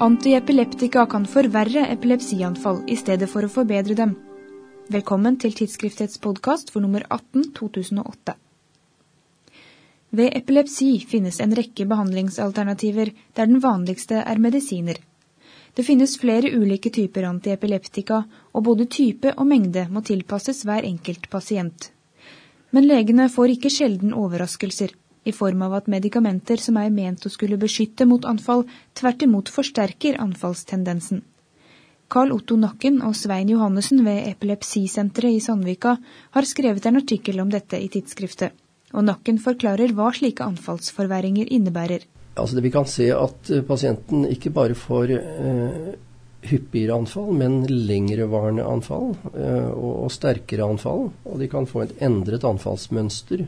Antiepileptika kan forverre epilepsianfall i stedet for å forbedre dem. Velkommen til Tidsskriftets podkast for nummer 18 2008. Ved epilepsi finnes en rekke behandlingsalternativer der den vanligste er medisiner. Det finnes flere ulike typer antiepileptika, og både type og mengde må tilpasses hver enkelt pasient. Men legene får ikke sjelden overraskelser, i form av at medikamenter som er ment å skulle beskytte mot anfall, tvert imot forsterker anfallstendensen. Carl Otto Nakken og Svein Johannessen ved Epilepsisenteret i Sandvika har skrevet en artikkel om dette i tidsskriftet og Nakken forklarer hva slike anfallsforverringer innebærer. Altså det Vi kan se at eh, pasienten ikke bare får eh, hyppigere anfall, men lengrevarende anfall eh, og, og, sterkere anfall. Og de kan få et endret anfallsmønster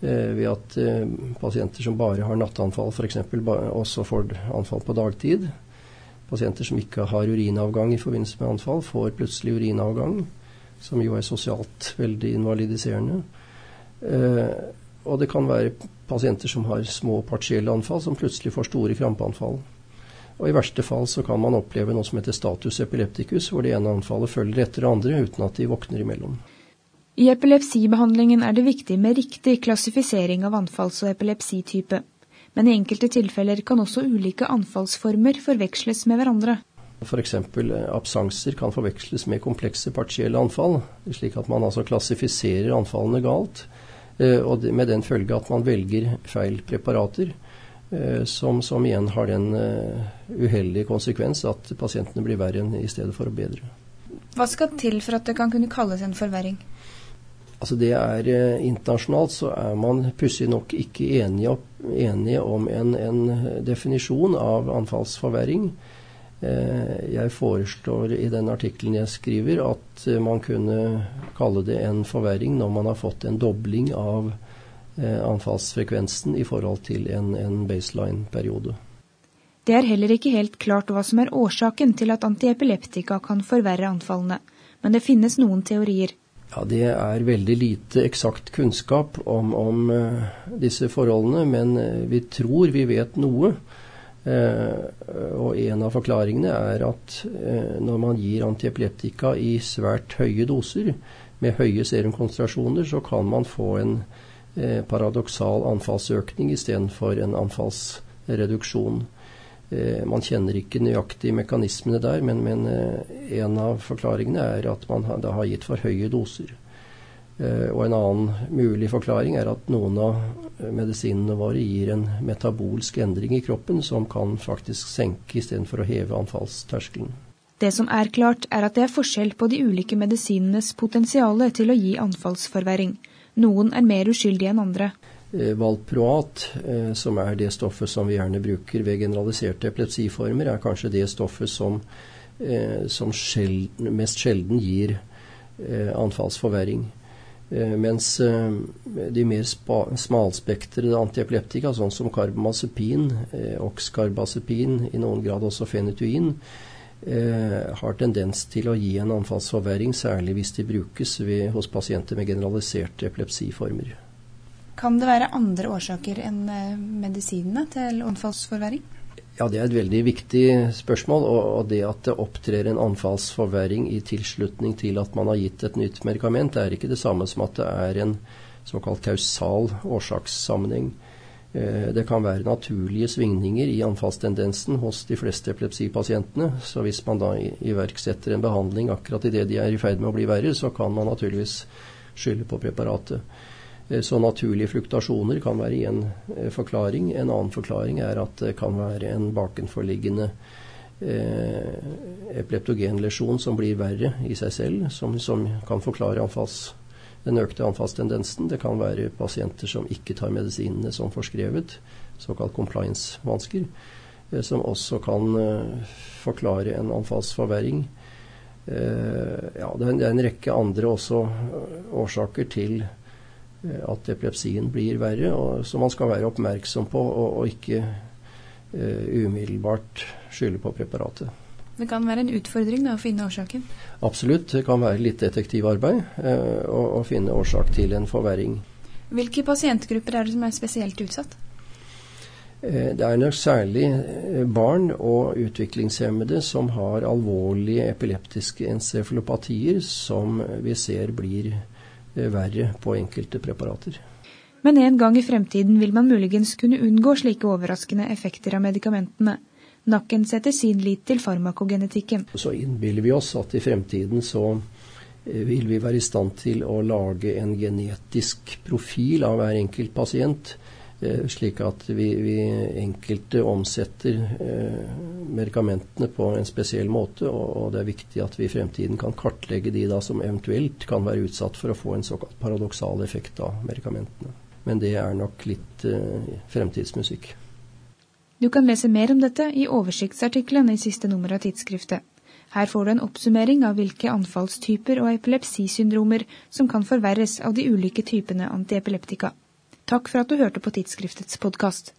ved at eh, pasienter som bare har nattanfall f.eks. også får anfall på dagtid. Pasienter som ikke har urinavgang i forbindelse med anfall, får plutselig urinavgang, som jo er sosialt veldig invalidiserende. Eh, og det kan være pasienter som har små partielle anfall, som plutselig får store krampeanfall. Og I verste fall så kan man oppleve noe som heter status epilepticus, hvor det ene anfallet følger etter det andre uten at de våkner imellom. I epilepsibehandlingen er det viktig med riktig klassifisering av anfalls- og epilepsitype. Men i enkelte tilfeller kan også ulike anfallsformer forveksles med hverandre. F.eks. absenser absanser kan forveksles med komplekse partielle anfall, slik at man altså klassifiserer anfallene galt. Eh, og med den følge at man velger feil preparater, eh, som, som igjen har den uheldige konsekvens at pasientene blir verre enn i stedet for å bedre. Hva skal til for at det kan kunne kalles en forverring? Altså det er Internasjonalt så er man pussig nok ikke enige, enige om en, en definisjon av anfallsforverring. Eh, jeg foreslår i den artikkelen jeg skriver at eh, man kunne kalle det en forverring når man har fått en dobling av eh, anfallsfrekvensen i forhold til en, en baseline-periode. Det er heller ikke helt klart hva som er årsaken til at antiepileptika kan forverre anfallene, men det finnes noen teorier. Ja, Det er veldig lite eksakt kunnskap om, om disse forholdene, men vi tror vi vet noe. Uh, og en av forklaringene er at uh, når man gir antiepileptika i svært høye doser, med høye serumkonsentrasjoner, så kan man få en eh, paradoksal anfallsøkning istedenfor en anfallsreduksjon. Man kjenner ikke nøyaktig mekanismene der, men, men en av forklaringene er at man da har gitt for høye doser. Eh, og en annen mulig forklaring er at noen av medisinene våre gir en metabolsk endring i kroppen som kan faktisk senke istedenfor å heve anfallsterskelen. Det som er klart, er at det er forskjell på de ulike medisinenes potensial til å gi anfallsforverring. Noen er mer uskyldige enn andre. Eh, Valproat, eh, som er det stoffet som vi gjerne bruker ved generaliserte epilepsiformer, er kanskje det stoffet som, som sjelden, mest sjelden gir anfallsforverring. Eh, mens eh, de mer smalspektrede antiepileptika, sånn som karbamazepin, eh, oxkarbazepin, i noen grad også fenetuin, har tendens til å gi en anfallsforverring, særlig hvis de brukes ved, hos pasienter med generaliserte epilepsiformer. Kan det være andre årsaker enn medisinene til anfallsforverring? Ja, Det er et veldig viktig spørsmål. Og, det at det opptrer en anfallsforverring i tilslutning til at man har gitt et nytt medikament, er ikke det samme som at det er en såkalt kausal årsakssammenheng. Eh, det kan være naturlige svingninger i anfallstendensen hos de fleste epilepsipasientene. Så hvis man da iverksetter en behandling akkurat idet de er i ferd med å bli verre, så kan man naturligvis skylde på preparatet. Eh, så naturlige fluktasjoner kan være én eh, forklaring. En annen forklaring er at det kan være en bakenforliggende eh, epileptogenlesjon som blir verre i seg selv, som, som kan forklare anfalls, den økte anfallstendensen. Det kan være pasienter som ikke tar medisinene som forskrevet, såkalt compliance-vansker, eh, som også kan eh, forklare en anfallsforverring. Eh, ja, det er, en, det er en rekke andre også årsaker til at epilepsien blir verre, og, som man skal være oppmerksom på og, og ikke uh, umiddelbart skylde på preparatet. Det kan være en utfordring da, å finne årsaken? Absolutt. Det kan være litt detektivarbeid uh, å, å finne årsak til en forverring. Hvilke pasientgrupper er det som er spesielt utsatt? Eh, det er nok særlig eh, barn og utviklingshemmede som har alvorlige epileptiske encefalopatier, som vi ser blir eh, verre på enkelte preparater. Men en gang i fremtiden vil man muligens kunne unngå slike overraskende effekter av medikamentene. Nakken setter sin lit til farmakogenetikken. Så innbiller vi oss at i fremtiden så vil vi være i stand til å lage en genetisk profil av hver enkelt pasient Eh, slik at vi, vi enkelte omsetter eh, medikamentene på en spesiell måte. Og, det er viktig at vi i fremtiden kan kartlegge de da som eventuelt kan være utsatt for å få en såkalt paradoksal effekt av medikamentene. Men det er nok litt eh, fremtidsmusikk. Du kan lese mer om dette i oversiktsartikkelen i siste nummer av tidsskriftet. Her får du en oppsummering av hvilke anfallstyper og epilepsisyndromer som kan forverres av de ulike typene antiepileptika. Takk for at du hørte på tidsskriftets podkast.